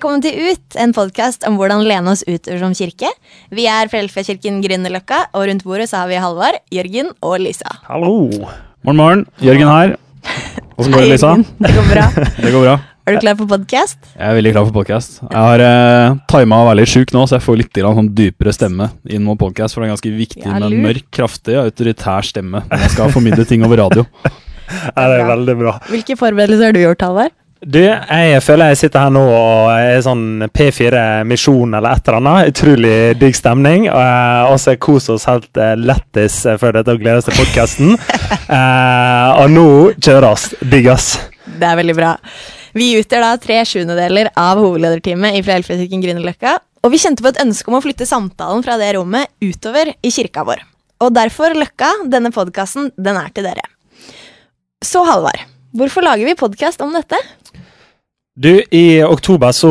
Velkommen til Ut, en podkast om hvordan lene oss utover som kirke. Vi er Frelsesarkirken Grünerløkka, og rundt bordet så har vi Halvard, Jørgen og Lisa. Hallo. Morgen, morgen. Jørgen her. Åssen går det, Lisa? Det går bra. Det går bra. Er du klar for podkast? Jeg er veldig klar for podkast. Jeg har eh, tima å være litt sjuk nå, så jeg får litt grann, sånn dypere stemme inn mot podkast. For det er ganske viktig Ja, med en mørk, kraftig og autoritær stemme når jeg skal formidle ting over radio. Ja, det er veldig bra. Hvilke forberedelser har du gjort, Halvard? Du, jeg føler jeg sitter her nå og er sånn P4 Misjon eller et eller annet. Utrolig digg stemning. eh, Og så koser oss helt eh, lættis eh, før dette og gleder oss til podkasten. og nå kjøres. Digg, oss. Det er veldig bra. Vi utgjør da tre sjuendedeler av hovedlederteamet i Frelsesarkirken Grünerløkka. Og vi kjente på et ønske om å flytte samtalen fra det rommet utover i kirka vår. Og derfor, Løkka, denne podkasten, den er til dere. Så, Halvard, hvorfor lager vi podkast om dette? Du, I oktober så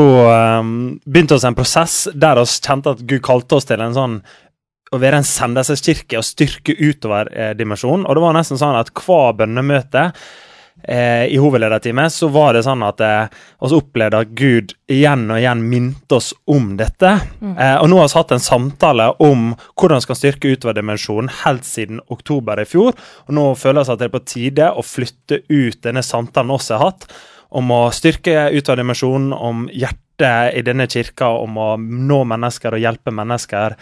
um, begynte oss en prosess der vi kjente at Gud kalte oss til en sånn å være en sendelseskirke og styrke utover eh, dimensjonen. Og det var nesten sånn at hver bønnemøte eh, i hovedlederteamet så var det sånn at eh, oss opplevde at Gud igjen og igjen minte oss om dette. Eh, og nå har vi hatt en samtale om hvordan vi skal styrke utover dimensjonen helt siden oktober i fjor. Og nå føler vi at det er på tide å flytte ut denne samtalen vi har hatt om å styrke utover dimensjonen, om hjertet i denne kirka, om å nå mennesker og hjelpe mennesker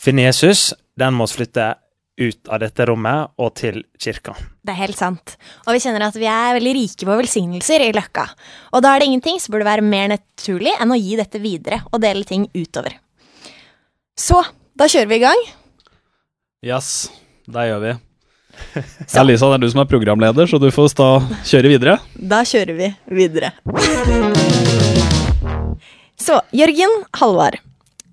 finne Jesus, den må vi flytte ut av dette rommet og til kirka. Det er helt sant. Og vi kjenner at vi er veldig rike på velsignelser i Løkka. Og da er det ingenting som burde være mer naturlig enn å gi dette videre og dele ting utover. Så da kjører vi i gang. Yes, det gjør vi. Ja, Lisa, det er du som er programleder, så du får da kjøre videre. Da kjører vi videre. Så, Jørgen Halvard.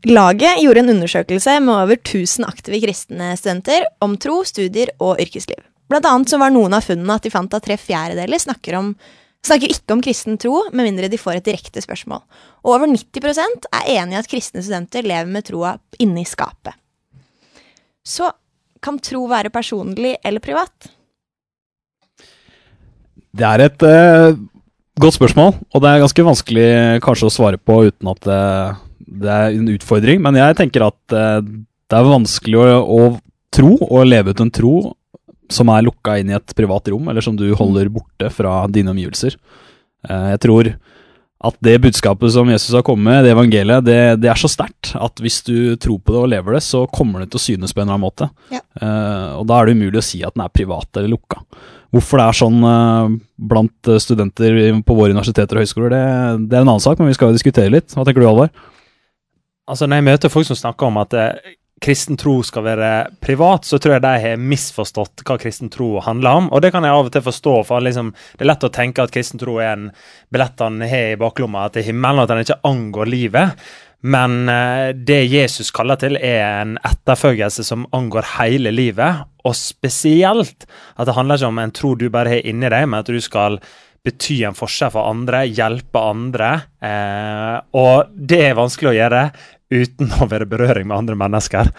Laget gjorde en undersøkelse med over 1000 aktive kristne studenter om tro, studier og yrkesliv. Blant annet så var noen av funnene at de fant at tre fjerdedeler snakker, om, snakker ikke om kristen tro, med mindre de får et direkte spørsmål. Og over 90% er enig i at kristne studenter lever med troa inni skapet. Så kan tro være personlig eller privat? Det er et uh, godt spørsmål, og det er ganske vanskelig kanskje å svare på uten at det, det er en utfordring. Men jeg tenker at uh, det er vanskelig å, å tro og leve ut en tro som er lukka inn i et privat rom, eller som du holder borte fra dine omgivelser. Uh, jeg tror at det budskapet som Jesus har kommet med, det evangeliet, det, det er så sterkt at hvis du tror på det og lever det, så kommer det til å synes på en eller annen måte. Ja. Uh, og da er det umulig å si at den er privat eller lukka. Hvorfor det er sånn uh, blant eh, studenter på våre universiteter og høyskoler, det, det er en annen sak, men vi skal jo diskutere litt. Hva tenker du, Alvar? Altså Når jeg møter folk som snakker om at kristen tro skal være privat, så tror jeg de har misforstått hva kristen tro handler om. Og det kan jeg av og til forstå, for liksom, det er lett å tenke at kristen tro er en billett han har i baklomma til himmelen, og at den ikke angår livet. Men eh, det Jesus kaller til, er en etterfølgelse som angår hele livet. Og spesielt at det handler ikke om en tro du bare har inni deg, men at du skal bety en forskjell for andre, hjelpe andre. Eh, og det er vanskelig å gjøre uten å være berøring med andre mennesker.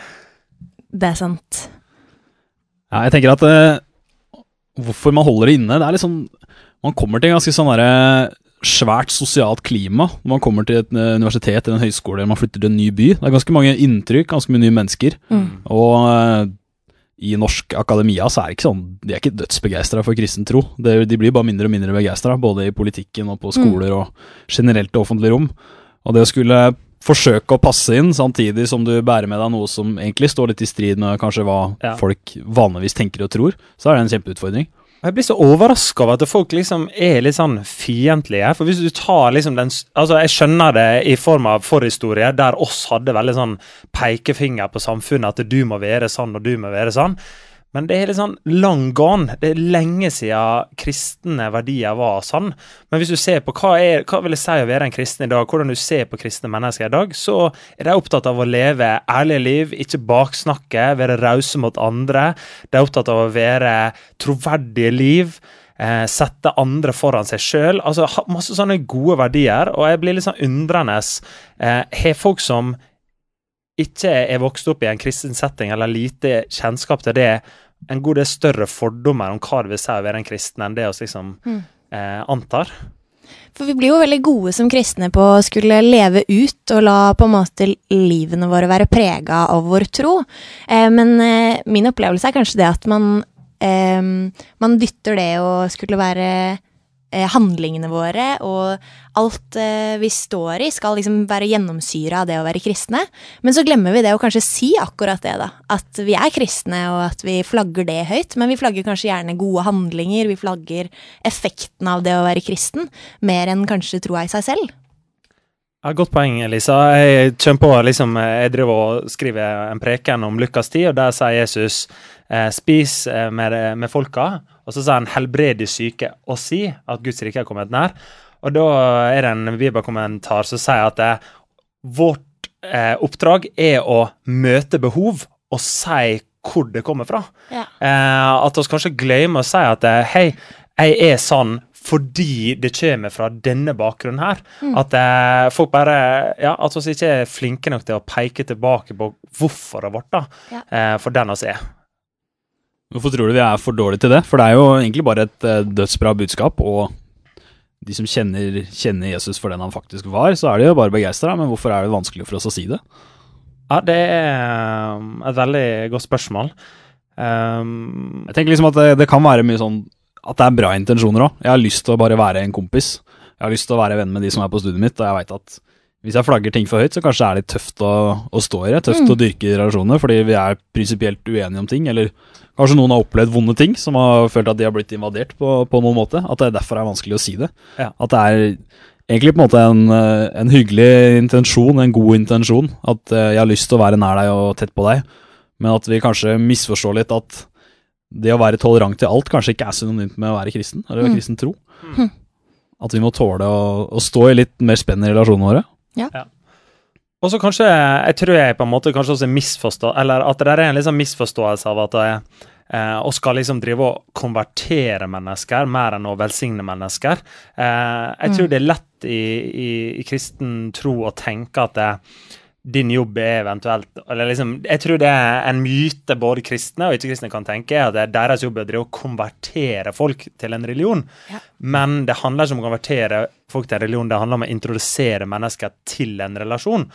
Det er sant. Ja, jeg tenker at uh, hvorfor man holder det inne, det er liksom Man kommer til en ganske sånn derre svært sosialt klima når man kommer til et eh, universitet eller en høyskole eller man flytter til en ny by. Det er ganske mange inntrykk, ganske mye nye mennesker. Mm. Og uh, i norsk akademia så er det ikke sånn De er ikke dødsbegeistra for kristen tro. Det, de blir bare mindre og mindre begeistra, både i politikken og på skoler og generelt i offentlig rom. Og det å skulle forsøke å passe inn, samtidig som du bærer med deg noe som egentlig står litt i strid med kanskje hva Ja. folk vanligvis tenker og tror, så er det en kjempeutfordring. Jeg blir så overraska over at folk liksom er litt sånn fiendtlige. For hvis du tar liksom den Altså, jeg skjønner det i form av forhistorie, der oss hadde veldig sånn pekefinger på samfunnet, at du må være sånn og du må være sånn. Men det er litt sånn long gone. Det er lenge siden kristne verdier var sånn. Men hvis du ser på hva, er, hva vil det si å være en kristen i dag, hvordan du ser på kristne mennesker i dag, så er de opptatt av å leve ærlige liv, ikke baksnakke, være rause mot andre. De er opptatt av å være troverdige liv. Eh, sette andre foran seg sjøl. Altså, masse sånne gode verdier. Og jeg blir litt sånn undrende. Eh, folk som ikke er vokst opp i en kristen setting, eller lite kjennskap til det, en god del større fordommer om hva det vil si å være en kristen, enn det vi liksom Mm. eh, antar? For vi blir jo veldig gode som kristne på å skulle leve ut og la på en måte livene våre være prega av vår tro. Eh, men eh, min opplevelse er kanskje det at man, eh, man dytter det å skulle være handlingene våre og alt eh, vi står i, skal liksom være gjennomsyra av det å være kristne. Men så glemmer vi det å kanskje si akkurat det, da. At vi er kristne, og at vi flagger det høyt. Men vi flagger kanskje gjerne gode handlinger, vi flagger effekten av det å være kristen, mer enn kanskje troa i seg selv. Ja, godt poeng, Elisa. Jeg kommer på, liksom, jeg driver og skriver en preken om Lukas 10, og der sier Jesus eh, spis eh, med, med, folka, og så sier han helbred de syke, og si at Guds rike er kommet nær. Og da er det en bibelkommentar som sier at det, eh, vårt eh, oppdrag er å møte behov og si hvor det kommer fra. Ja. Eh, at vi kanskje glemmer å si at eh, hei, jeg er sånn fordi det kommer fra denne bakgrunnen her. Mm. At eh, folk bare Ja, at vi ikke er flinke nok til å peke tilbake på hvorfor det da. Ja. Eh, for den vi er. Hvorfor tror du vi er for dårlige til det? For det er jo egentlig bare et uh, dødsbra budskap, og de som kjenner, kjenner, Jesus for den han faktisk var, så er de jo bare begeistra, men hvorfor er det vanskelig for oss å si det? Ja, det er um, et veldig godt spørsmål. Um, jeg tenker liksom at det, det, kan være mye sånn at det er bra intensjoner òg. Jeg har lyst til å bare være en kompis. Jeg har lyst til å være venn med de som er på studiet mitt, og jeg veit at hvis jeg flagger ting for høyt, så kanskje det er litt tøft å, å stå i det. Tøft mm. å dyrke relasjoner fordi vi er prinsipielt uenige om ting. Eller kanskje noen har opplevd vonde ting som har følt at de har blitt invadert på, på noen måte. At det derfor er vanskelig å si det. Ja. At det er egentlig på en måte en, en, hyggelig intensjon, en god intensjon. At eh, jeg har lyst til å være nær deg og tett på deg, men at vi kanskje misforstår litt at det å være tolerant til alt kanskje ikke er synonymt med å være kristen, eller mm. kristen tro. Mm. At vi må tåle å, å, stå i litt mer spenn i relasjonene våre. Ja. ja. Og så kanskje, jeg tror jeg på en måte kanskje også misforstå, eller at det er en liksom misforståelse av at jeg, eh, og skal liksom drive og konvertere mennesker mer enn å velsigne mennesker. Eh, jeg tror mm. det er lett i, i, i kristen tro å tenke at det, din jobb er eventuelt eller liksom, Jeg tror det er en myte både kristne og ikke-kristne kan tenke, at det er deres jobb er å konvertere folk til en religion. Ja. Men det handler ikke om å konvertere folk til en religion, det handler om å introdusere mennesker til en relasjon.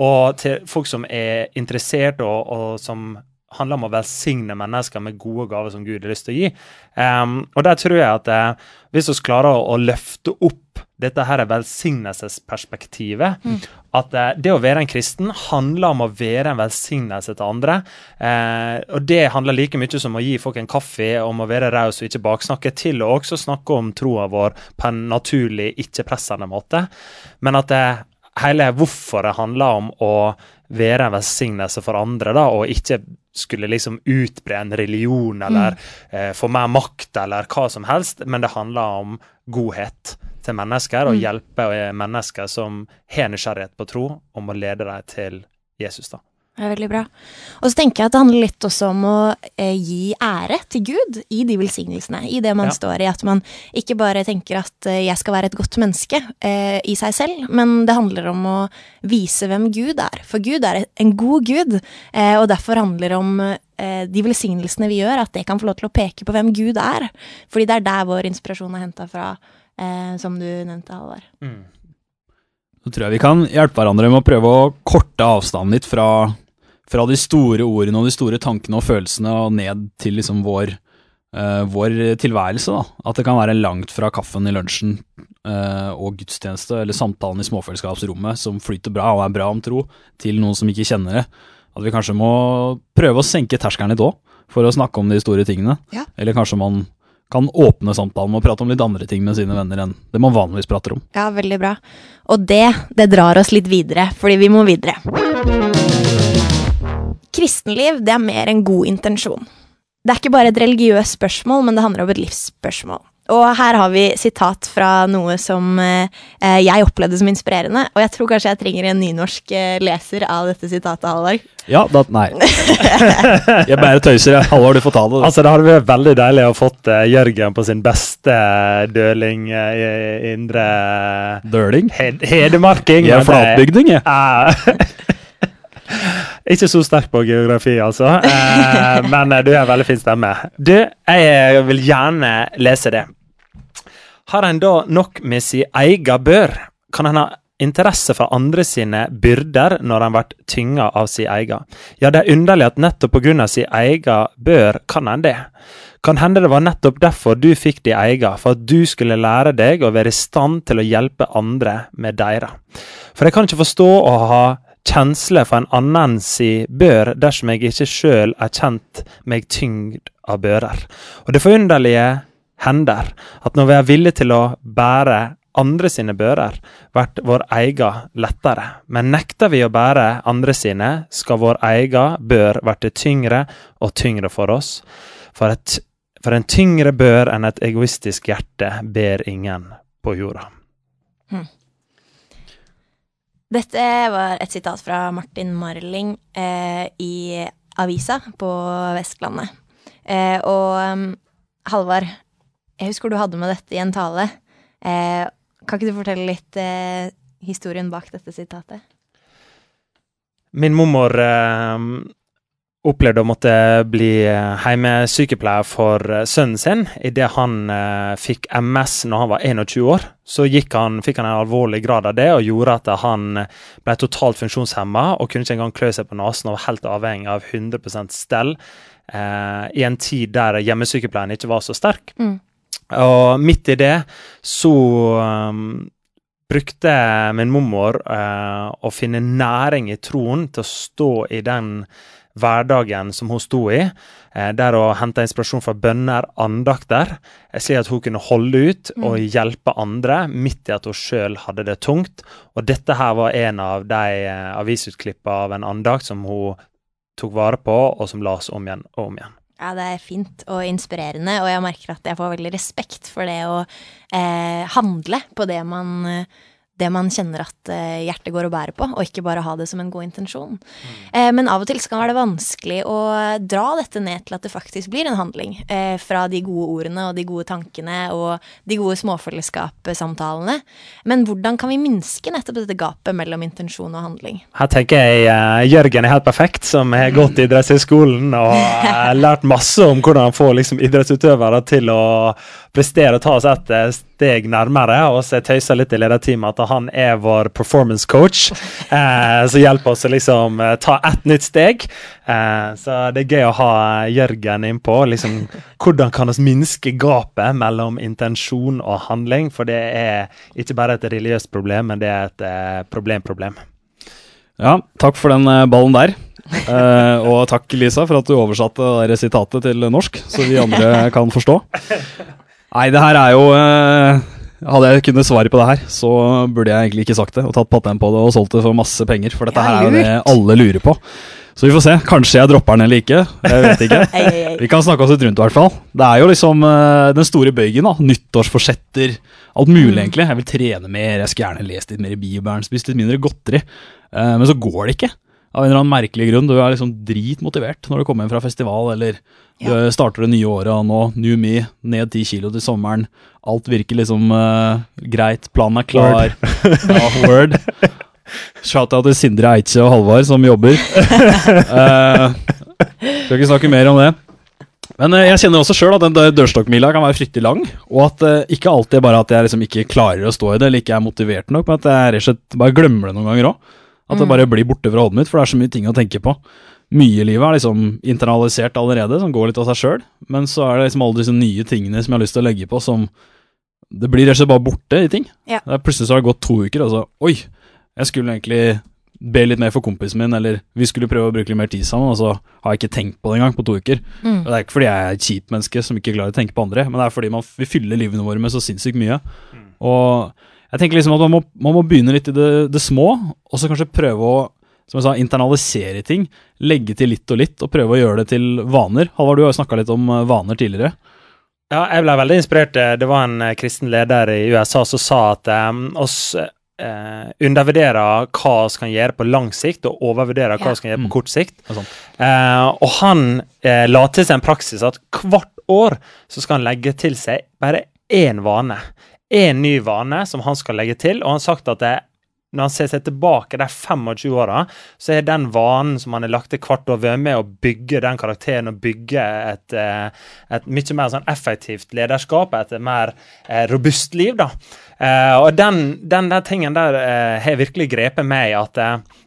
Og til folk som er interessert, og, og som handler om å velsigne mennesker med gode gaver som Gud har lyst til å gi. Um, og der tror jeg at uh, hvis vi klarer å, å, løfte opp dette her velsignelsesperspektivet, mm. at uh, det å være en kristen handler om å være en velsignelse til andre. Uh, og det handler like mye som å gi folk en kaffe, om å være raus og ikke baksnakke, til å også snakke om troa vår på en naturlig, ikke-pressende måte. Men at det hele hvorfor det handler om å være en velsignelse for andre, da, og ikke skulle liksom utbre en religion eller mm. eh, få mer makt eller hva som helst, men det handler om godhet til mennesker, og mm. hjelpe eh, mennesker som har nysgjerrighet på tro, om å lede dem til Jesus. da. Det er veldig bra. Og så tenker jeg at det handler litt også om å eh, gi ære til Gud i de velsignelsene, i det man ja. står i. At man ikke bare tenker at eh, jeg skal være et godt menneske eh, i seg selv, men det handler om å vise hvem Gud er. For Gud er en god Gud, eh, og derfor handler det om eh, de velsignelsene vi gjør, at det kan få lov til å peke på hvem Gud er. Fordi det er der vår inspirasjon er henta fra, eh, som du nevnte, Halvard. Mm. Så tror jeg vi kan hjelpe hverandre med å prøve å korte avstanden litt fra fra de store ordene og de store tankene og følelsene og ned til liksom vår, uh, vår tilværelse. da. At det kan være langt fra kaffen i lunsjen uh, og gudstjeneste eller samtalen i småfellesskapsrommet som flyter bra og er bra om tro, til noen som ikke kjenner det. At vi kanskje må prøve å senke terskelen litt òg, for å snakke om de store tingene. Ja. Eller kanskje man kan åpne samtalen med å prate om litt andre ting med sine venner enn det man vanligvis prater om. Ja, veldig bra. Og det, det drar oss litt videre, fordi vi må videre. Kristenliv det er mer enn god intensjon. Det er ikke bare et religiøst spørsmål, men det handler om et livsspørsmål. Og her har vi sitat fra noe som eh, jeg opplevde som inspirerende. Og jeg tror kanskje jeg trenger en nynorsk eh, leser av dette sitatet, Halvard. Ja, da, nei. jeg bare tøyser. Halvard, du får ta det. Altså, Det hadde vært veldig deilig å fått uh, Jørgen på sin beste døling uh, indre Døling? Hed Hedemarking. Jeg er flatbygding, jeg. Ikke så sterk på geografi, altså. Eh, men eh, du har veldig fin stemme. Du, jeg vil gjerne lese det. Har en da nok med si egen bør, kan en ha interesse for andre sine byrder når en blir tynga av si egen. Ja, det er underlig at nettopp pga. si egen bør kan en det. Kan hende det var nettopp derfor du fikk de egen, for at du skulle lære deg å være i stand til å hjelpe andre med deira. For jeg kan ikke forstå å ha kjensle for en annen si bør dersom jeg ikke sjøl er kjent meg tyngd av bører. Og det forunderlige hender at når vi er villige til å bære andre sine bører, blir vår egen lettere. Men nekter vi å bære andre sine, skal vår egen bør bli tyngre og tyngre for oss. For, et, for en tyngre bør enn et egoistisk hjerte ber ingen på jorda. Dette var et sitat fra Martin Marling eh, i avisa på Vestlandet. Eh, og um, Halvard, jeg husker du hadde med dette i en tale. Eh, kan ikke du fortelle litt eh, historien bak dette sitatet? Min mormor eh, opplevde å måtte bli hjemmesykepleier for eh, sønnen sin idet han eh, fikk MS når han var 21 år. Så han, fikk han en alvorlig grad av det og gjorde at han ble totalt funksjonshemma og kunne ikke engang klø seg på nesen og var helt avhengig av 100 stell eh, i en tid der hjemmesykepleien ikke var så sterk. Mm. Og midt i det så um, brukte min mormor uh, å finne næring i troen til å stå i den hverdagen som hun sto i, uh, der å hente inspirasjon fra bønner, andakter, uh, slik at hun kunne holde ut Mm. og hjelpe andre midt i at hun sjøl hadde det tungt. Og dette her var en av de uh, avisutklippene av en andakt som hun tok vare på, og som las om igjen og om igjen. Ja, det er fint og inspirerende, og jeg merker at jeg får veldig respekt for det å eh, handle på det man, eh, det man kjenner at eh, hjertet går og bærer på, og ikke bare ha det som en god intensjon. Mm. men av og til så kan det være vanskelig å dra dette ned til at det faktisk blir en handling. Eh, fra de gode ordene og de gode tankene og de gode småfellesskapssamtalene. Men hvordan kan vi minske nettopp dette gapet mellom intensjon og handling? Her tenker jeg uh, Jørgen er helt perfekt, som har gått i idrettshøyskolen og lært masse om hvordan han får liksom, idrettsutøvere til å prestere å ta oss et uh, steg nærmere. Og så tøyser litt i lederteamet at han er vår performance coach, eh, som hjelper oss å liksom ta ett nytt steg. så det er gøy å ha Jørgen innpå. Liksom, hvordan kan vi minske gapet mellom intensjon og handling? For det er ikke bare et religiøst problem, men det er et problem-problem. Ja, takk for den eh, ballen der. Eh, og takk, Lisa, for at du oversatte det sitatet til norsk, så vi andre kan forstå. Nei, det her er jo eh, Hadde jeg kunnet svaret på det her, så burde jeg egentlig ikke sagt det og tatt patent på det og solgt det for masse penger, for dette Ja, her er jo det lurt. alle lurer på. Så vi får se. Kanskje jeg dropper den eller ikke. Jeg vet ikke. Ei, ei, ei. Vi kan snakke oss litt rundt, i hvert fall. Det er jo liksom eh, den store bøygen. da Nyttårsforsetter. Alt mulig, Mm. egentlig. Jeg vil trene mer, jeg skulle gjerne lest litt mer i Bibelen, spist litt mindre godteri. Eh, men så går det ikke. Av en eller annen merkelig grunn. Du er liksom dritmotivert når du kommer hjem fra festival, eller du starter det nye året, og nå new me, ned ti kilo til sommeren. Alt virker liksom uh, greit, planen er klar. Ja, word. Shout-out til Sindre Eitze og Halvard som jobber. uh, skal ikke snakke mer om det. Men uh, jeg kjenner også sjøl at den dørstokkmila kan være fryktelig lang. Og at uh, ikke alltid bare at jeg liksom ikke klarer å stå i det, eller ikke er motivert nok, men at jeg rett og slett bare glemmer det noen ganger òg. At det Mm. bare blir borte fra hodet mitt, for det er så mye ting å tenke på. Mye i livet er liksom internalisert allerede, som går litt av seg sjøl. Men så er det liksom alle disse nye tingene som jeg har lyst til å legge på, som Det blir rett og slett bare borte i ting. Ja. Det er Plutselig så har det gått to uker, og så Oi, jeg skulle egentlig be litt mer for kompisen min, eller vi skulle prøve å bruke litt mer tid sammen, og så har jeg ikke tenkt på det engang på to uker. Mm. Og Det er ikke fordi jeg er et kjipt menneske som ikke klarer å tenke på andre, men det er fordi man, vi fyller livene våre med så sinnssykt mye. Og jeg tenker liksom at man må, man må begynne litt i det, det små, og så kanskje prøve å som jeg sa, internalisere ting. Legge til litt og litt, og prøve å gjøre det til vaner. Halvard, du har jo snakka litt om eh, vaner tidligere. Ja, jeg ble veldig inspirert. Det var en eh, kristen leder i USA som sa at um, oss eh, undervurderer hva vi kan gjøre på lang sikt, og overvurderer hva Ja. vi kan gjøre Mm. på kort sikt. Mm. Eh, og han eh, la til seg en praksis at hvert år så skal han legge til seg bare én vane. Én ny vane som han skal legge til, og han har sagt at det, når han ser seg tilbake de 25 åra, så er den vanen som han har lagt til hvert år, med å bygge den karakteren og bygge et, eh, et mye mer sånn effektivt lederskap, et mer eh, robust liv. da. Eh, og den, den der tingen der har virkelig grepet meg, at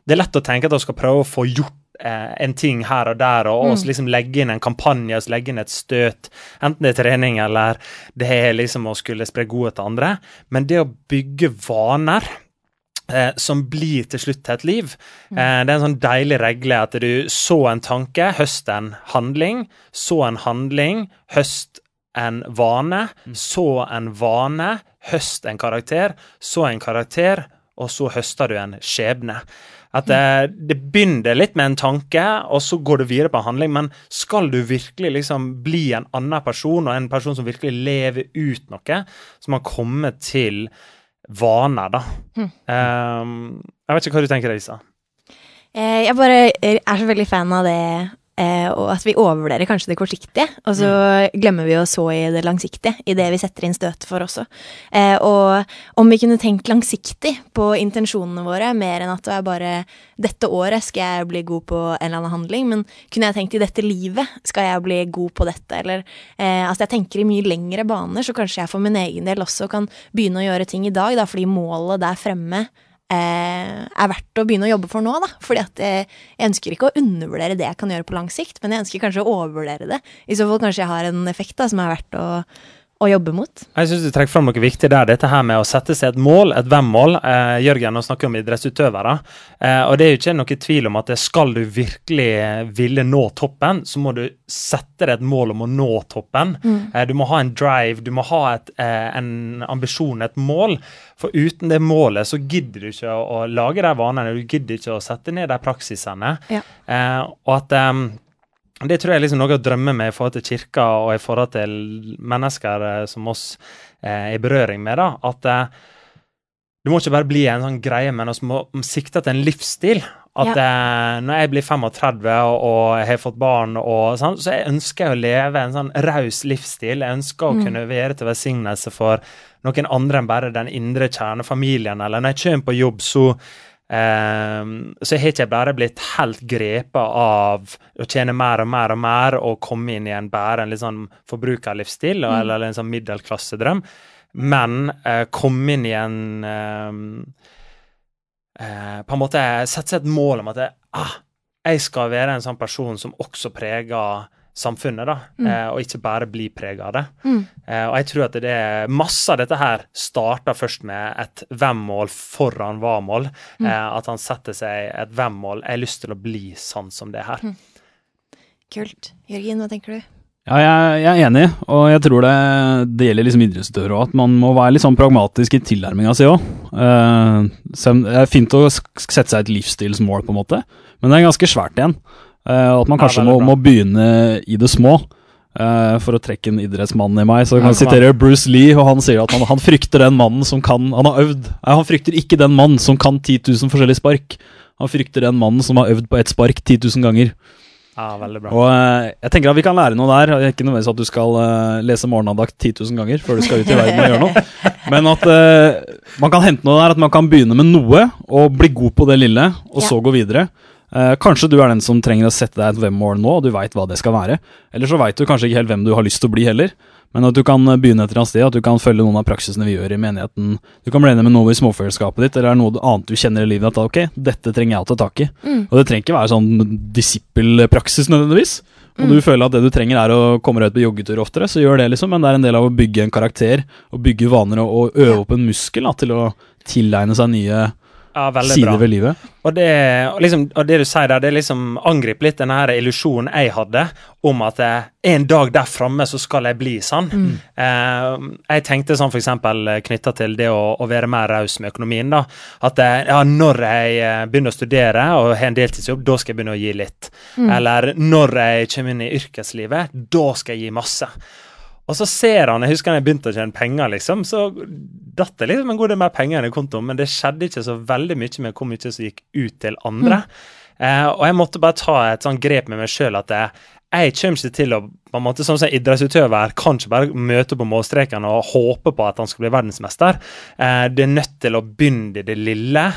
det er lett å tenke at man skal prøve å få gjort en ting her og der, og oss liksom legge inn en kampanje, oss legge inn et støt, enten det er trening eller det er liksom å skulle spre godhet til andre. Men det å bygge vaner eh, som blir til slutt til et liv. Eh, det er en sånn deilig regle at du så en tanke, høst en handling. Så en handling, høst en vane. Så en vane, høst en karakter. Så en karakter, og så høster du en skjebne. At det, det begynner litt med en tanke, og så går du videre på en handling. Men skal du virkelig liksom bli en annen person, og en person som virkelig lever ut noe, så må man komme til vaner, da. Um, jeg vet ikke hva du tenker, Lisa. Eh, jeg bare er så veldig fan av det, eh, og at vi overvurderer kanskje det kortsiktige, og så glemmer vi å så i det langsiktige, i det vi setter inn støtet for også. Eh, og om vi kunne tenkt langsiktig på intensjonene våre, mer enn at det er bare dette året skal jeg bli god på en eller annen handling, men kunne jeg tenkt i dette livet skal jeg bli god på dette, eller eh, altså jeg tenker i mye lengre baner, så kanskje jeg for min egen del også kan begynne å gjøre ting i dag, da, fordi målet der fremme er verdt å begynne å jobbe for nå, da. Fordi at eh, jeg ønsker ikke å undervurdere det jeg kan gjøre på lang sikt, men jeg ønsker kanskje å overvurdere det. I så fall kanskje jeg har en effekt da, som er verdt å, å jobbe mot. Jeg syns du trekker fram noe viktig der. Dette her med å sette seg et mål, et hvem-mål. Eh, Jørgen nå snakker om idrettsutøvere. Eh, og det er jo ikke noe tvil om at skal du virkelig ville nå toppen, så må du sette deg et mål om å nå toppen. Eh, du må ha en drive, du må ha et, eh, en ambisjon, et mål. For uten det målet så gidder du ikke å, å lage de vanene, du gidder ikke å sette ned de praksisene. Ja. Eh, og at em, det tror jeg er liksom noe å drømme med i forhold til kirka og i forhold til mennesker eh, som oss eh, er i berøring med. da, At eh, du må ikke bare bli en sånn greie, men vi må sikte til en livsstil. At eh, når jeg blir 35 og, og jeg har fått barn, og sånn, så jeg ønsker jeg å leve en sånn raus livsstil. Jeg ønsker å kunne være til velsignelse for noen andre enn bare den indre kjernefamilien. Eller når jeg kommer på jobb, så Ehm, så har ikke jeg bare blitt helt grepet av å tjene mer og mer og mer og komme inn i en bare en litt sånn forbrukerlivsstil mm. eller en sånn middelklassedrøm, men uh, komme inn i en um, uh, På en måte sette seg et mål om at jeg, ah, jeg skal være en sånn person som også preger samfunnet, da, eh, og ikke bare bli prega av det. Eh, og jeg tror at det er masse av dette her starter først med et hvem-mål foran hva-mål. Eh, at han setter seg et hvem-mål. Jeg har lyst til å bli sånn som det her. Kult. Jørgen, hva tenker du? Ja, jeg, jeg er enig, og jeg tror det, det gjelder liksom idrettsutøvere òg, at man må være litt sånn pragmatisk i tilnærminga si òg. det er fint å sette seg et livsstilsmål, på en måte, men det er ganske svært igjen. Eh, at man kanskje veldig må, må begynne i det små. Uh, for å trekke en idrettsmann i meg, så kan jeg sitere Bruce Lee, og han sier at han, han frykter den mannen som kan Han har øvd Nei, han frykter ikke den mannen som kan 10 000 forskjellige spark. Han frykter den mannen som har øvd på ett spark 10 000 ganger. Ja, veldig bra. Og uh, jeg tenker at vi kan lære noe der. og Ikke nødvendigvis at du skal uh, lese morgenandakt 10 000 ganger før du skal ut i verden og gjøre noe. Men at uh, man kan hente noe der, at man kan begynne med noe og bli god på det lille, og Ja. så gå videre. Eh, kanskje du er den som trenger å sette deg et hvem-mål nå, og du veit hva det skal være. Eller så veit du kanskje ikke helt hvem du har lyst til å bli heller. Men at du kan eh, begynne et eller annet sted, at du kan følge noen av praksisene vi gjør i menigheten. Du kan bli enig med noe i småfellesskapet ditt, eller er det noe annet du kjenner i livet at ok, dette trenger jeg å ta tak i. Og det trenger ikke være sånn disippelpraksis nødvendigvis. Om du føler at det du trenger er å komme deg ut på joggetur oftere, så gjør det, liksom. Men det er en del av å bygge en karakter, og bygge vaner og, og øve opp en muskel da, til å tilegne seg nye Ja, veldig sider bra. ved livet. Og det, og liksom, og det du sier der, det liksom angriper litt den her illusjonen jeg hadde om at eh, en dag der framme så skal jeg bli sånn. Eh, jeg tenkte sånn f.eks. knytta til det å, å være mer raus med økonomien. da, At eh, ja, når jeg eh, begynner å studere og har en deltidsjobb, da skal jeg begynne å gi litt. Eller når jeg kommer inn i yrkeslivet, da skal jeg gi masse. Og så ser han, jeg husker han jeg begynte å tjene penger, liksom, så datt det liksom en god del mer penger enn i kontoen, men det skjedde ikke så veldig mye med hvor mye som gikk ut til andre. Eh, og jeg måtte bare ta et sånn grep med meg sjøl at jeg, jeg kommer ikke til å på en måte, sånn som Idrettsutøver kan ikke bare møte på målstreken og håpe på at han skal bli verdensmester. Eh, det er nødt til å begynne i det lille.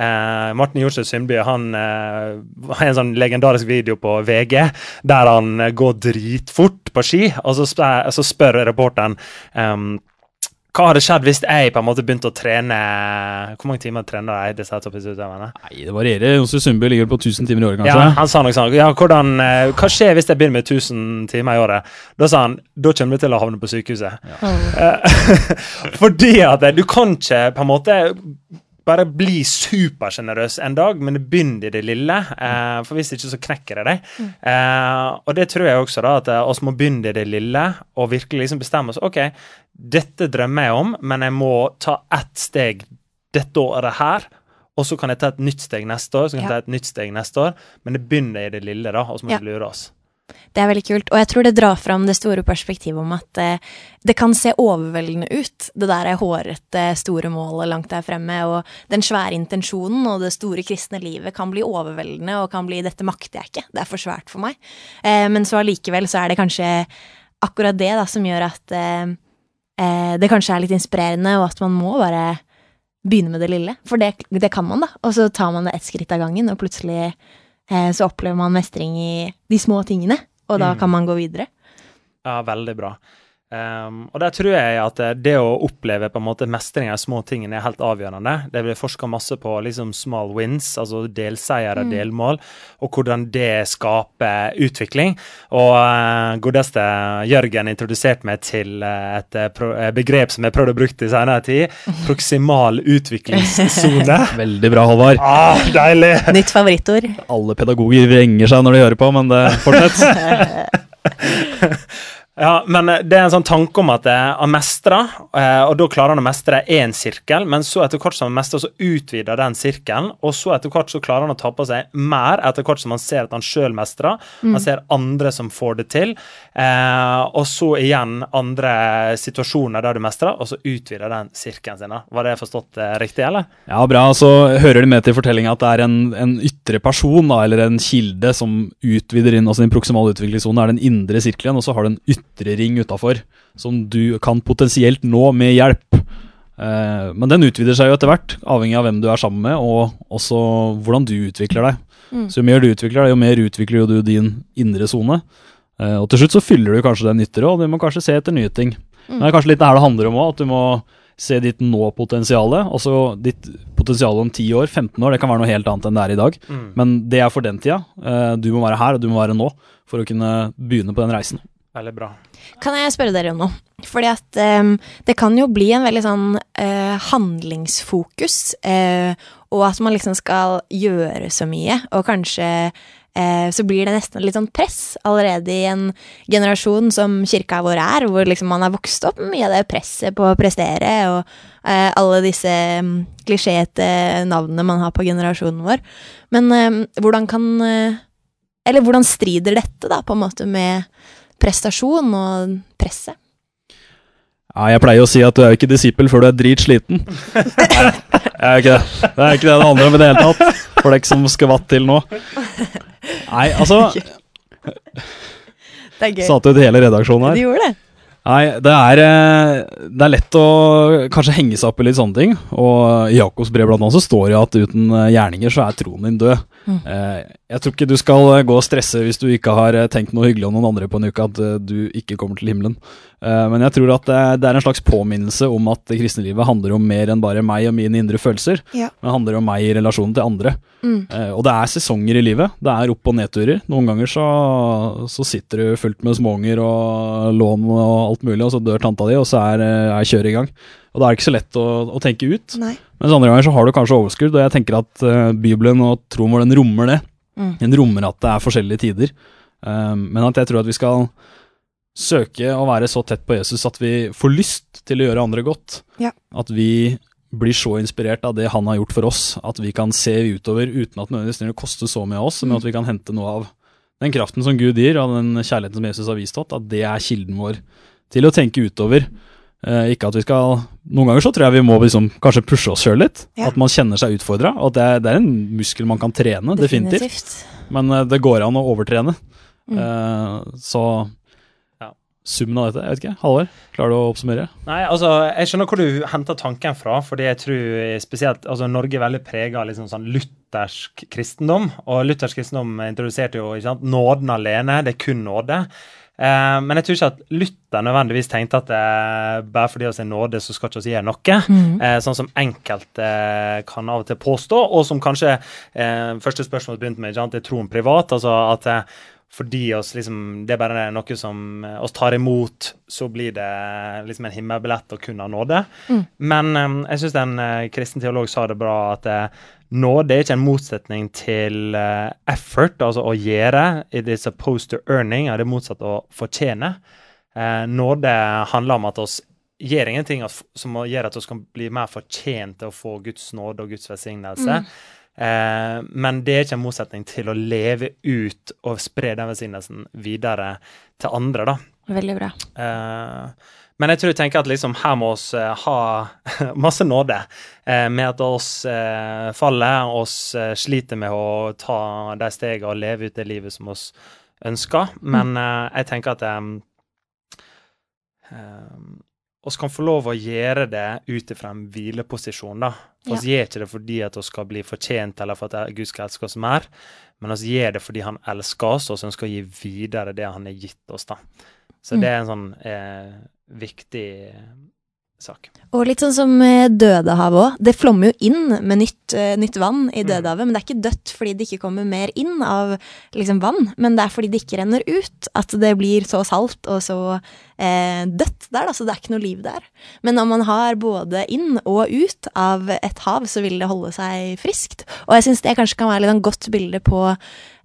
Eh, Martin Jorseth Sundby han eh, har en sånn legendarisk video på VG der han eh, går dritfort på ski, og så spør, så spør reporteren um, hva hadde skjedd hvis jeg på en måte begynte å trene Hvor mange timer trener jeg disse toppidrettsutøverne? Nei, Det varierer. Jonsrud Sundby ligger på 1000 timer i året, kanskje. Ja, han sa noe sånn. Ja, hvordan, eh, hva skjer hvis jeg begynner med 1000 timer i året? Da sa han da kommer du til å havne på sykehuset. Ja. Fordi at du kan ikke på en måte bare bli supersjenerøs en dag, men begynn i det lille. Eh, for hvis ikke, så knekker det deg. Eh, og det tror jeg også, da, at eh, oss må begynne i det lille og virkelig liksom bestemme oss. OK, dette drømmer jeg om, men jeg må ta ett steg dette året her. Og så kan jeg ta et nytt steg neste år, så kan jeg Ja. ta et nytt steg neste år. Men det begynner i det lille, da, og så må Ja. vi lure oss. Det er veldig kult, og jeg tror det drar fram det store perspektivet om at eh, det kan se overveldende ut, det der er hårete, store målet langt der fremme, og den svære intensjonen og det store kristne livet kan bli overveldende og kan bli 'dette makter jeg ikke', det er for svært for meg. Eh, men så allikevel så er det kanskje akkurat det da som gjør at eh, eh, det kanskje er litt inspirerende, og at man må bare begynne med det lille. For det, det kan man, da. Og så tar man det ett skritt av gangen, og plutselig eh, så opplever man mestring i de små tingene. Og da Mm. kan man gå videre. Ja, veldig bra. Um, og der tror jeg at eh, det å oppleve på en måte mestring av små tingene er helt avgjørende. Det blir forska masse på liksom small wins, altså delseiere, Mm. delmål, og hvordan det skaper utvikling. Og uh, godeste Jørgen introduserte meg til eh, et pro begrep som jeg prøvde å bruke i senere tid. Proksimal utviklingssone. Veldig bra, Håvard. ah, deilig! Nytt favorittord. Alle pedagoger vrenger seg når de hører på, men det fortsett. Ja, men eh, det er en sånn tanke om at eh, han mestrer, eh, og da klarer han å mestre én sirkel, men så etter hvert som han mestrer, så utvider den sirkelen, og så etter hvert så klarer han å ta på seg mer etter hvert som han ser at han sjøl mestrer. Han ser andre som får det til, eh, og så igjen andre situasjoner der du mestrer, og så utvider den sirkelen sin. Var det forstått eh, riktig, eller? Ja, bra. Så hører det med til fortellinga at det er en, en ytre person, da, eller en kilde, som utvider inn. Altså din proksimale utviklingssone er den indre sirkelen, og så har du en ytre ring utafor, som du kan potensielt nå med hjelp. Eh, men den utvider seg jo etter hvert, avhengig av hvem du er sammen med, og også hvordan du utvikler deg. Mm. Så jo mer du utvikler deg, jo mer utvikler jo du din indre sone. Eh, og til slutt så fyller du kanskje den ytre, og du må kanskje se etter nye ting. Men det er kanskje litt det her det handler om òg, at du må se ditt nå-potensialet. Altså ditt potensial om 10 år, 15 år, det kan være noe helt annet enn det er i dag. Men det er for den tida. Eh, du må være her, og du må være nå, for å kunne begynne på den reisen. Veldig bra. Kan jeg spørre dere om noe? Fordi at um, det kan jo bli en veldig sånn uh, handlingsfokus, uh, og at man liksom skal gjøre så mye, og kanskje uh, så blir det nesten litt sånn press allerede i en generasjon som kirka vår er, hvor liksom man har vokst opp mye av det presset på å prestere, og alle disse um, navnene man har på generasjonen vår. Men eh, hvordan kan Eller hvordan strider dette, da, på en måte med prestasjon og presset. Ja, jeg pleier å si at du er jo ikke disippel før du er dritsliten. Nei, jeg er ikke det. Det er ikke det det handler om i det hele tatt. For dere som skvatt til nå. Nei, altså Det er gøy. Satte ut hele redaksjonen her. Du gjorde det. Nei, det er, eh, det er lett å kanskje henge seg opp i litt sånne ting. Og i Jakobs brev blant annet så står det at uten eh, gjerninger så er troen din død. Mm. Eh, Jeg tror ikke du skal gå og stresse hvis du ikke har tenkt noe hyggelig om noen andre på en uke, at du ikke kommer til himmelen. Eh, Men jeg tror at det det er en slags påminnelse om at det kristne livet handler om mer enn bare meg og mine indre følelser. Ja. Men det handler om meg i relasjon til andre. Mm. Eh, og det er sesonger i livet. Det er opp- og nedturer. Noen ganger så, så sitter du fullt med småunger og lån og alt mulig, og så dør tanta di, og så er, eh, er kjøret i gang. Og da er det ikke så lett å, å tenke ut. Nei. Mens andre ganger så har du kanskje overskudd, og jeg tenker at eh, Bibelen og troen vår den rommer det. Mm. Den rommer at det er forskjellige tider. Men at jeg tror at vi skal søke å være så tett på Jesus at vi får lyst til å gjøre andre godt. Ja. At vi blir så inspirert av det han har gjort for oss, at vi kan se utover uten at det nødvendigvis å så mye av oss, men at vi kan hente noe av den kraften som Gud gir, og den kjærligheten som Jesus har vist oss, at det er kilden vår til å tenke utover. Eh, ikke at vi skal Noen ganger så tror jeg vi må liksom kanskje pushe oss sjøl litt. Ja. At man kjenner seg utfordra. Og at det, er- det er en muskel man kan trene, definitivt. Men eh, det går an å overtrene. Mm. Eh, så. Summen av dette, jeg vet ikke. Halvard, klarer du å oppsummere? Nei, altså, Jeg skjønner hvor du henter tanken fra. fordi jeg tror spesielt, altså Norge er veldig prega av liksom sånn luthersk kristendom. Og luthersk kristendom introduserte jo ikke sant, nåden alene. Det er kun nåde. Eh, men jeg tror ikke at Luther nødvendigvis tenkte at eh, bare fordi vi er nåde, så skal ikke vi gjøre noe. Mm. Eh, sånn som enkelte eh, kan av og til påstå, og som kanskje eh, første spørsmål begynte med, ikke sant, er troen privat. altså at eh, fordi oss liksom, det er bare noe som eh, oss tar imot, så blir det liksom en himmelbillett å kunne ha nåde. Mm. Men um, jeg syns en uh, kristen teolog sa det bra, at uh, nåde er ikke en motsetning til uh, effort, altså å gjøre. It is opposed to earning, er det motsatt å fortjene. Eh, nåde handler om at oss gjør ingenting som gjør at vi kan bli mer fortjent til å få Guds nåde og Guds velsignelse. Eh, men det er ikke en motsetning til å leve ut og spre den velsignelsen videre til andre, da. Veldig bra. Eh, men jeg tror jeg tenker at liksom her må oss eh, ha masse nåde eh, med at oss eh, faller, oss eh, sliter med å ta de stegene og leve ut det livet som oss ønsker. Men eh, jeg tenker at um, oss kan få lov å gjøre det ut ifra en hvileposisjon, da. Ja. Vi gjør ikke det fordi at vi skal bli fortjent eller for at Gud skal elske oss mer, men vi gjør det fordi han elsker oss, og så ønsker å gi videre det han har gitt oss, da. Så Mm. det er en sånn eh, viktig sak. Og litt sånn som eh, Dødehavet òg. Det flommer jo inn med nytt, eh, nytt vann i Mm. Dødehavet, men det er ikke dødt fordi det ikke kommer mer inn av liksom, vann, men det er fordi det ikke renner ut at det blir så salt og så eh, dødt der, da, så det er ikke noe liv der. Men om man har både inn og ut av et hav, så vil det holde seg friskt. Og jeg syns det kanskje kan være litt en godt bilde på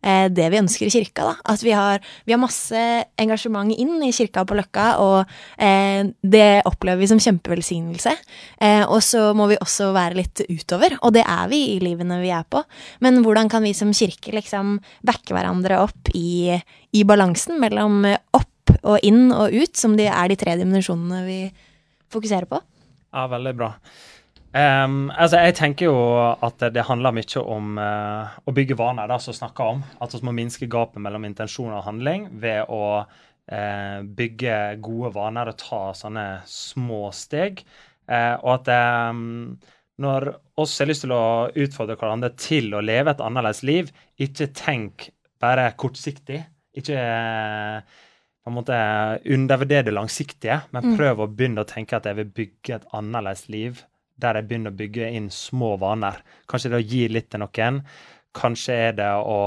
det vi ønsker i kirka. da. At vi har, vi har masse engasjement inn i kirka på Løkka, og eh, det opplever vi som kjempevelsignelse. Eh, og så må vi også være litt utover, og det er vi i livene vi er på. Men hvordan kan vi som kirke liksom backe hverandre opp i, i balansen mellom eh, opp og inn og ut, som de er de tre dimensjonene vi fokuserer på? Ja, veldig bra. Em, altså, jeg tenker jo at det handler mye om uh, å bygge vaner, da, som snakker om. At vi må minske gapet mellom intensjon og handling ved å uh, bygge gode vaner og ta sånne små steg. Uh, og at um, når oss har lyst til å utfordre hverandre til å leve et annerledes liv, ikke tenk bare kortsiktig. Ikke på en måte undervurdere det langsiktige, men Mm. prøv å begynne å tenke at jeg vil bygge et annerledes liv, der jeg begynner å bygge inn små vaner. Kanskje det er å gi litt til noen. Kanskje er det å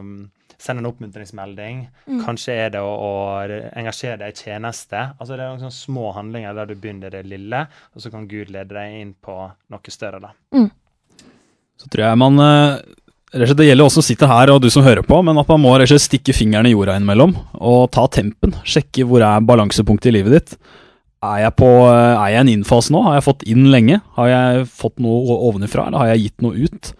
um, sende en oppmuntringsmelding. Mm. Kanskje er det å, å engasjere deg i tjeneste. Altså Det er noen sånne små handlinger der du begynner det lille, og så kan Gud lede deg inn på noe større. da. Så tror jeg man eh, Det gjelder også å sitte her og du som hører på, men at man må stikke fingeren i jorda innimellom og ta tempen. Sjekke hvor er balansepunktet i livet ditt. Er jeg, på, eh, er jeg en innfase nå? Har jeg fått inn lenge? Har jeg fått noe ovenifra, eller har jeg gitt noe ut?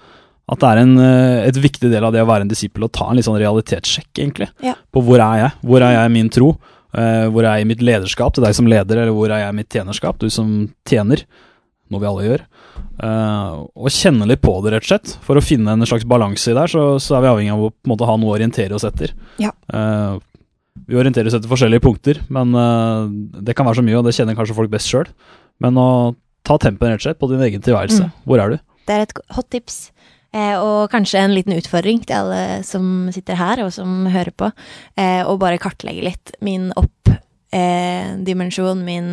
At det er en, eh, et viktig del av det å være en disippel å ta en litt sånn realitetssjekk, egentlig. Ja. På hvor er jeg? Hvor er jeg i min tro? Eh, hvor er jeg i mitt lederskap til deg som leder, eller hvor er jeg i mitt tjenerskap, du som tjener? Noe vi alle gjør. Og kjenne litt på det, rett og slett. For å finne en slags balanse i der, så, så er vi avhengig av å måte ha noe å orientere oss etter. Ja. Eh, vi orienterer oss etter forskjellige punkter, men eh, det kan være så mye, og det kjenner kanskje folk best sjøl. Men å ta tempen rett og slett på din egen tilværelse. Mm. Hvor er du? Det er et hot tips. Eh, og kanskje en liten utfordring til alle som sitter her, og som hører på. Eh, å bare kartlegge litt min opp-dimensjon, min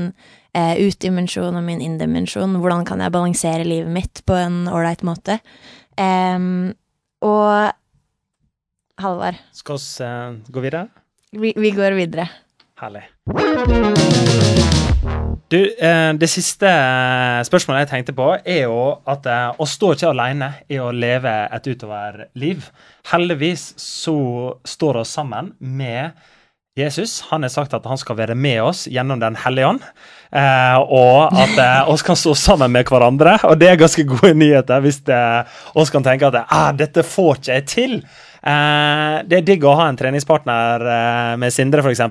eh, ut-dimensjon og min inn-dimensjon. Hvordan kan jeg balansere livet mitt på en ålreit måte? Og Halvard, Skal vi eh, gå videre? Vi, vi går videre. Herlig. Du, eh, det siste eh, spørsmålet jeg tenkte på, er jo at eh, å stå ikke alene i å leve et utoverliv. Heldigvis så står oss sammen med Jesus. Han har sagt at han skal være med oss gjennom Den hellige ånd. Og at oss kan stå sammen med hverandre. Og det er ganske gode nyheter hvis oss kan tenke at ah, dette får ikke jeg til. Eh, det er digg å ha en treningspartner eh, med Sindre, f.eks.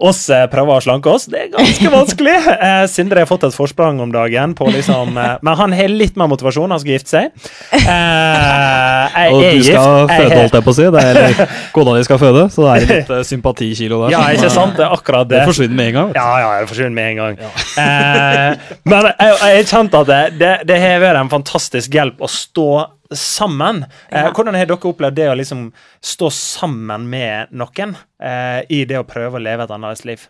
Oss eh, prøver å slanke oss. Det er ganske vanskelig. Eh, Sindre har fått et forsprang om dagen, på liksom, men han har litt mer motivasjon. Han skal gifte seg. Eh, Og du skal gift. Føde, holdt jeg på å si. Det er, eller kona di skal føde, så det er litt uh, sympatikilo der. Ja, ikke sant? Det er akkurat det. Det forsvinner med en gang. Ja, ja, det forsvinner med en gang. Ja. men jeg jeg har kjent at det, det, det har vært en fantastisk hjelp å stå sammen. Eh, Ja. hvordan har dere opplevd det å liksom stå sammen med noen eh, i det å prøve å leve et annerledes liv?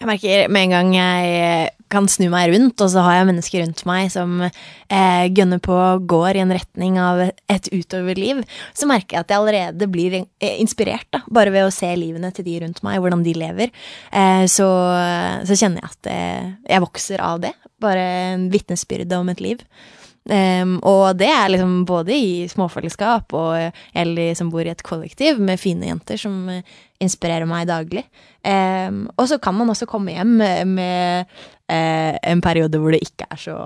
Jeg merker med en gang jeg kan snu meg rundt, og så har jeg mennesker rundt meg som eh, gønner på og går i en retning av et utoverliv, så merker jeg at jeg allerede blir eh, inspirert, da, bare ved å se livene til de rundt meg, hvordan de lever. Eh, så, så kjenner jeg at eh, jeg vokser av det. Bare en vitnesbyrde om et liv. Em, og det er liksom både i småfellesskap og eller som bor i et kollektiv med fine jenter som eh, inspirerer meg daglig. Um, og så kan man også komme hjem med, eh, en periode hvor det ikke er så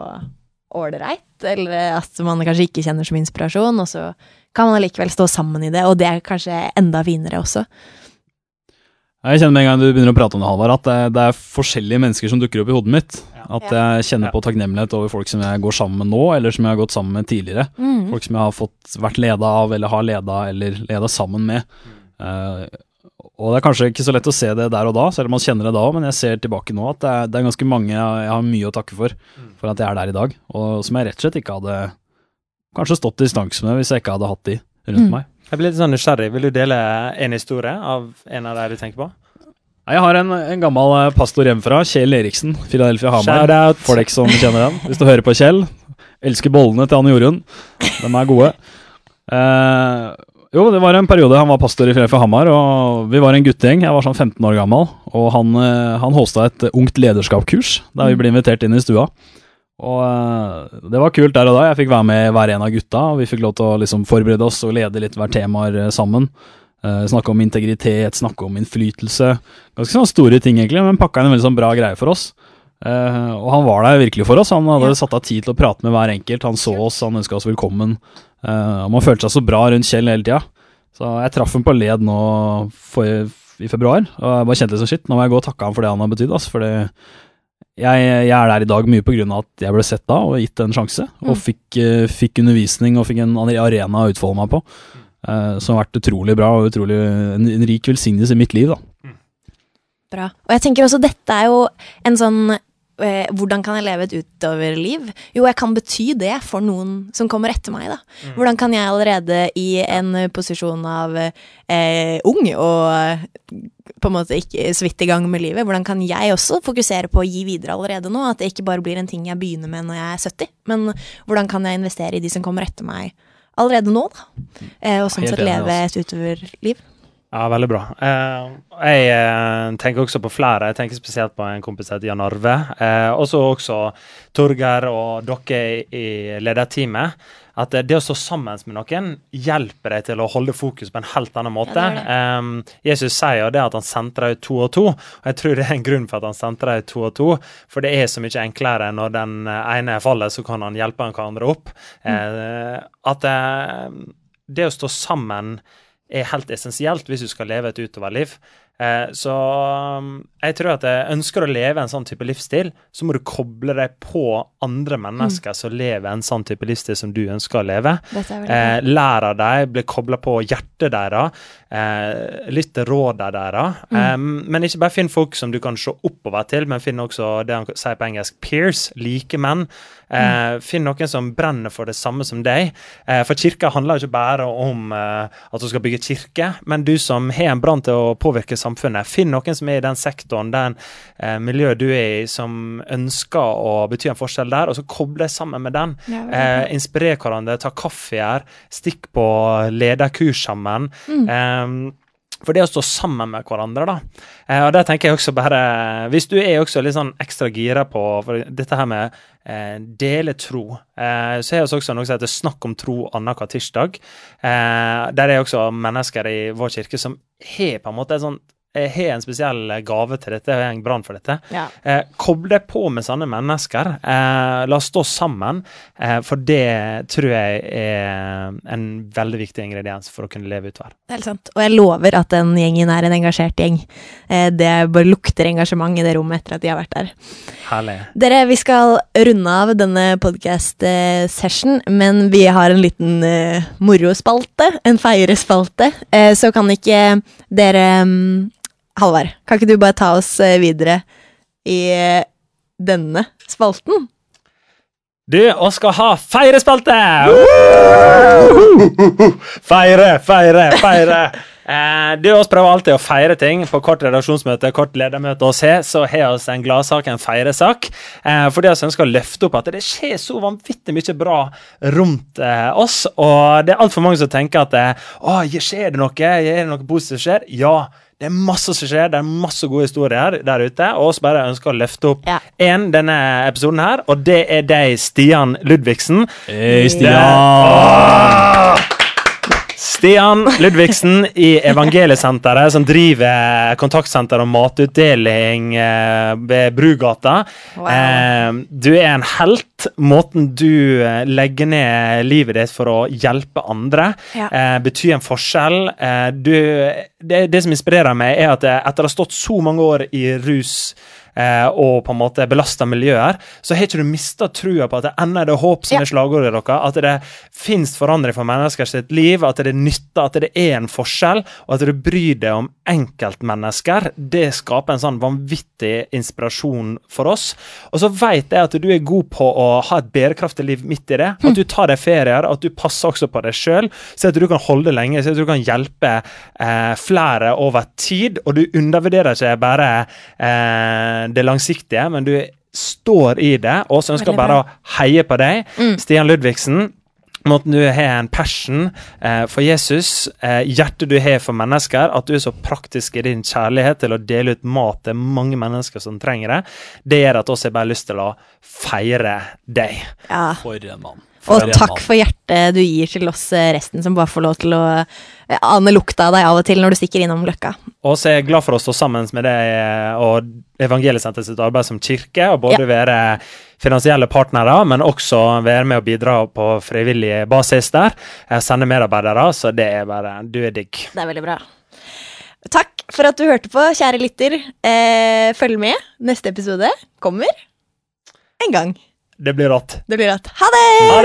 ålreit, eller at man kanskje ikke kjenner som inspirasjon, og så kan man allikevel stå sammen i det, og det er kanskje enda finere også. Jeg kjenner med en gang du begynner å prate om det, Halvard, at det, det er forskjellige mennesker som dukker opp i hodet mitt. At jeg kjenner på takknemlighet over folk som jeg går sammen med nå, eller som jeg har gått sammen med tidligere. Mm. Folk som jeg har fått vært leda av, eller har leda, eller leda sammen med. Uh, og det er kanskje ikke så lett å se det der og da, selv om man kjenner det da, men jeg ser tilbake nå at det er, det er ganske mange jeg, jeg har mye å takke for, for at jeg er der i dag. Og som jeg rett og slett ikke hadde kanskje stått i distanse med hvis jeg ikke hadde hatt de rundt Mm. meg. Jeg blir litt sånn nysgjerrig. Vil du dele en historie av en av de du tenker på? Jeg har en, en gammel eh, pastor hjemmefra, Kjell Eriksen, Philadelphia Hamar. For deg som kjenner den. Hvis du hører på Kjell. Elsker bollene til Anne Jorunn. De er gode. Eh, jo, det var en periode han var pastor i Philadelphia Hamar, og vi var en guttegjeng. Jeg var sånn 15 år gammel, og han, eh, han hosta et ungt lederskapskurs der vi ble invitert inn i stua. Og eh, det var kult der og da. Jeg fikk være med hver en av gutta, og vi fikk lov til å liksom forberede oss og lede litt hver temaer eh, sammen. Uh, snakke om integritet, snakke om innflytelse. Ganske sånne store ting, egentlig, men pakka inn en veldig sånn bra greie for oss. Eh, og han var der virkelig for oss. Han hadde Ja. satt av tid til å prate med hver enkelt. Han så oss, han ønska oss velkommen. Eh, og man følte seg så bra rundt Kjell hele tida. Så jeg traff ham på led nå for, i februar, og jeg bare kjente det som shit. Nå må jeg gå og takke ham for det han har betydd. Altså, for det- jeg, jeg er der i dag mye av at jeg ble sett da og gitt en sjanse. Og Mm. fikk, eh, fikk undervisning og fikk en arena å utfolde meg på. Uh, som har vært utrolig bra og utrolig, en, en rik velsignelse i mitt liv. da. Bra. Og jeg tenker også dette er jo en sånn Hvordan kan jeg leve et utoverliv? Jo, jeg kan bety det for noen som kommer etter meg, da. Hvordan kan jeg allerede i en eh, posisjon av eh, ung og eh, på en måte ikke så vidt i gang med livet, hvordan kan jeg også fokusere på å gi videre allerede nå? At det ikke bare blir en ting jeg begynner med når jeg er 70, men hvordan kan jeg investere i de som kommer etter meg allerede nå, da? Eh, og sånn sett leve et utoverliv. Ja, veldig bra. Eh, jeg eh, tenker også på flere. Jeg tenker spesielt på en kompis som heter Jan Arve. Eh, og så også Torgeir og dere i, lederteamet. At det å stå sammen med noen hjelper deg til å holde fokus på en helt annen måte. Ja, det Eh, Jesus sier jo det at han sentrer ut to og to, og jeg tror det er en grunn for at han sentrer ut to og to. For det er så mye enklere når den ene faller, så kan han hjelpe den hverandre opp. Eh, at det å stå sammen er helt essensielt hvis du skal leve et utoverliv. Eh, så um, jeg tror at jeg ønsker å leve en sånn type livsstil, så må du koble deg på andre mennesker som lever en sånn type livsstil som du ønsker å leve. Eh, lær av dem, bli kobla på hjertet deres, eh, lytt til rådene deres. Eh, men ikke bare finn folk som du kan se oppover til, men finn også det han sier på engelsk peers, likemenn. Eh, Finn noen som brenner for det samme som deg. Eh, for kirka handler ikke bare om eh, at du skal bygge kirke, men du som har en brann til å påvirke samfunnet. Finn noen som er i den sektoren, den eh, miljøet du er i, som ønsker å bety en forskjell der, og så koble sammen med den. Ja, Eh, inspirere hverandre, ta kaffe her, stikk på lederkurs sammen. Mm. Eh, for det å stå sammen med hverandre, da. Eh, og der tenker jeg også bare Hvis du er også litt sånn ekstra gira på dette her med eh, dele tro, eh, så er det også noe som heter Snakk om tro annenhver tirsdag. Eh, der er også mennesker i vår kirke som har på en måte et sånn jeg har en spesiell gave til dette, jeg har en brann for dette. Ja. Eh, Koble på med sånne mennesker. Eh, la oss stå sammen, eh, for det tror jeg er en veldig viktig ingrediens for å kunne leve utover. Det er helt sant. Og jeg lover at den gjengen er en engasjert gjeng. Eh, det bare lukter engasjement i det rommet etter at de har vært der. Herlig. Dere, vi skal runde av denne podcast-session, men vi har en liten eh, morospalte, en feirespalte. Eh, så kan ikke dere mm, Halvard, kan ikke du bare ta oss eh, videre i eh, denne spalten? Du, og skal ha feirespalte! Feire, feire, feire. Eh, du oss prøver alltid å feire ting. På kort redaksjonsmøte, kort ledermøte hos he, så har vi en gladsak, en feiresak. Eh, fordi vi ønsker å løfte opp at det skjer så vanvittig mye bra rundt eh, oss. Og det er altfor mange som tenker at eh, å, skjer det noe? Er det noe positivt som skjer? Ja. Det er masse som skjer, det er masse gode historier der ute. Og oss bare ønsker å løfte opp Ja. én denne episoden her, og det er deg, Stian Ludvigsen. Hei, Åh! Stian Ludvigsen i Evangeliesenteret, som driver kontaktsenter og matutdeling eh, ved Brugata. Wow. Eh, du er en helt. Måten du eh, legger ned livet ditt for å hjelpe andre, Ja. betyr en forskjell. Du, det, det som inspirerer meg, er at etter å ha stått så mange år i rus eh, og på en måte belasta miljøer, så har ikke du mista trua på at det ennå er det håp som Ja. er slagordet deres. At det fins forandring for mennesker sitt liv, at det nytter, at det er en forskjell, og at du bryr deg om enkeltmennesker. Det skaper en sånn vanvittig inspirasjon for oss. Og så vet jeg at du er god på å ha et bærekraftig liv midt i det. At du tar deg ferier, at du passer også på deg sjøl, så at du kan holde lenge, så at du kan hjelpe eh, flere over tid. Og du undervurderer ikke bare eh, det langsiktige, men du står i det, og så ønsker jeg bare å heie på deg. Mm. Stian Ludvigsen. Måten du har en passion eh, for Jesus, eh, hjertet du har for mennesker, at du er så praktisk i din kjærlighet til å dele ut mat til mange mennesker som trenger det, det gjør at oss har bare lyst til å feire deg. Ja. For en mann. Og For en takk mann. for hjertet du gir til oss eh, resten, som bare får lov til å eh, ane lukta av deg av og til når du stikker innom Løkka. Og så er jeg glad for å stå sammen med deg eh, og Evangeliesenteret sitt arbeid som kirke, og både Ja. være finansielle partnere, men også være med og bidra på frivillig basis der. Jeg sender medarbeidere, så det er bare Du er digg. Det er veldig bra. Takk for at du hørte på, kjære lytter. Eh, følg med. Neste episode kommer en gang. Det blir rått. Det blir rått. Ha det! Ha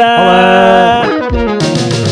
det!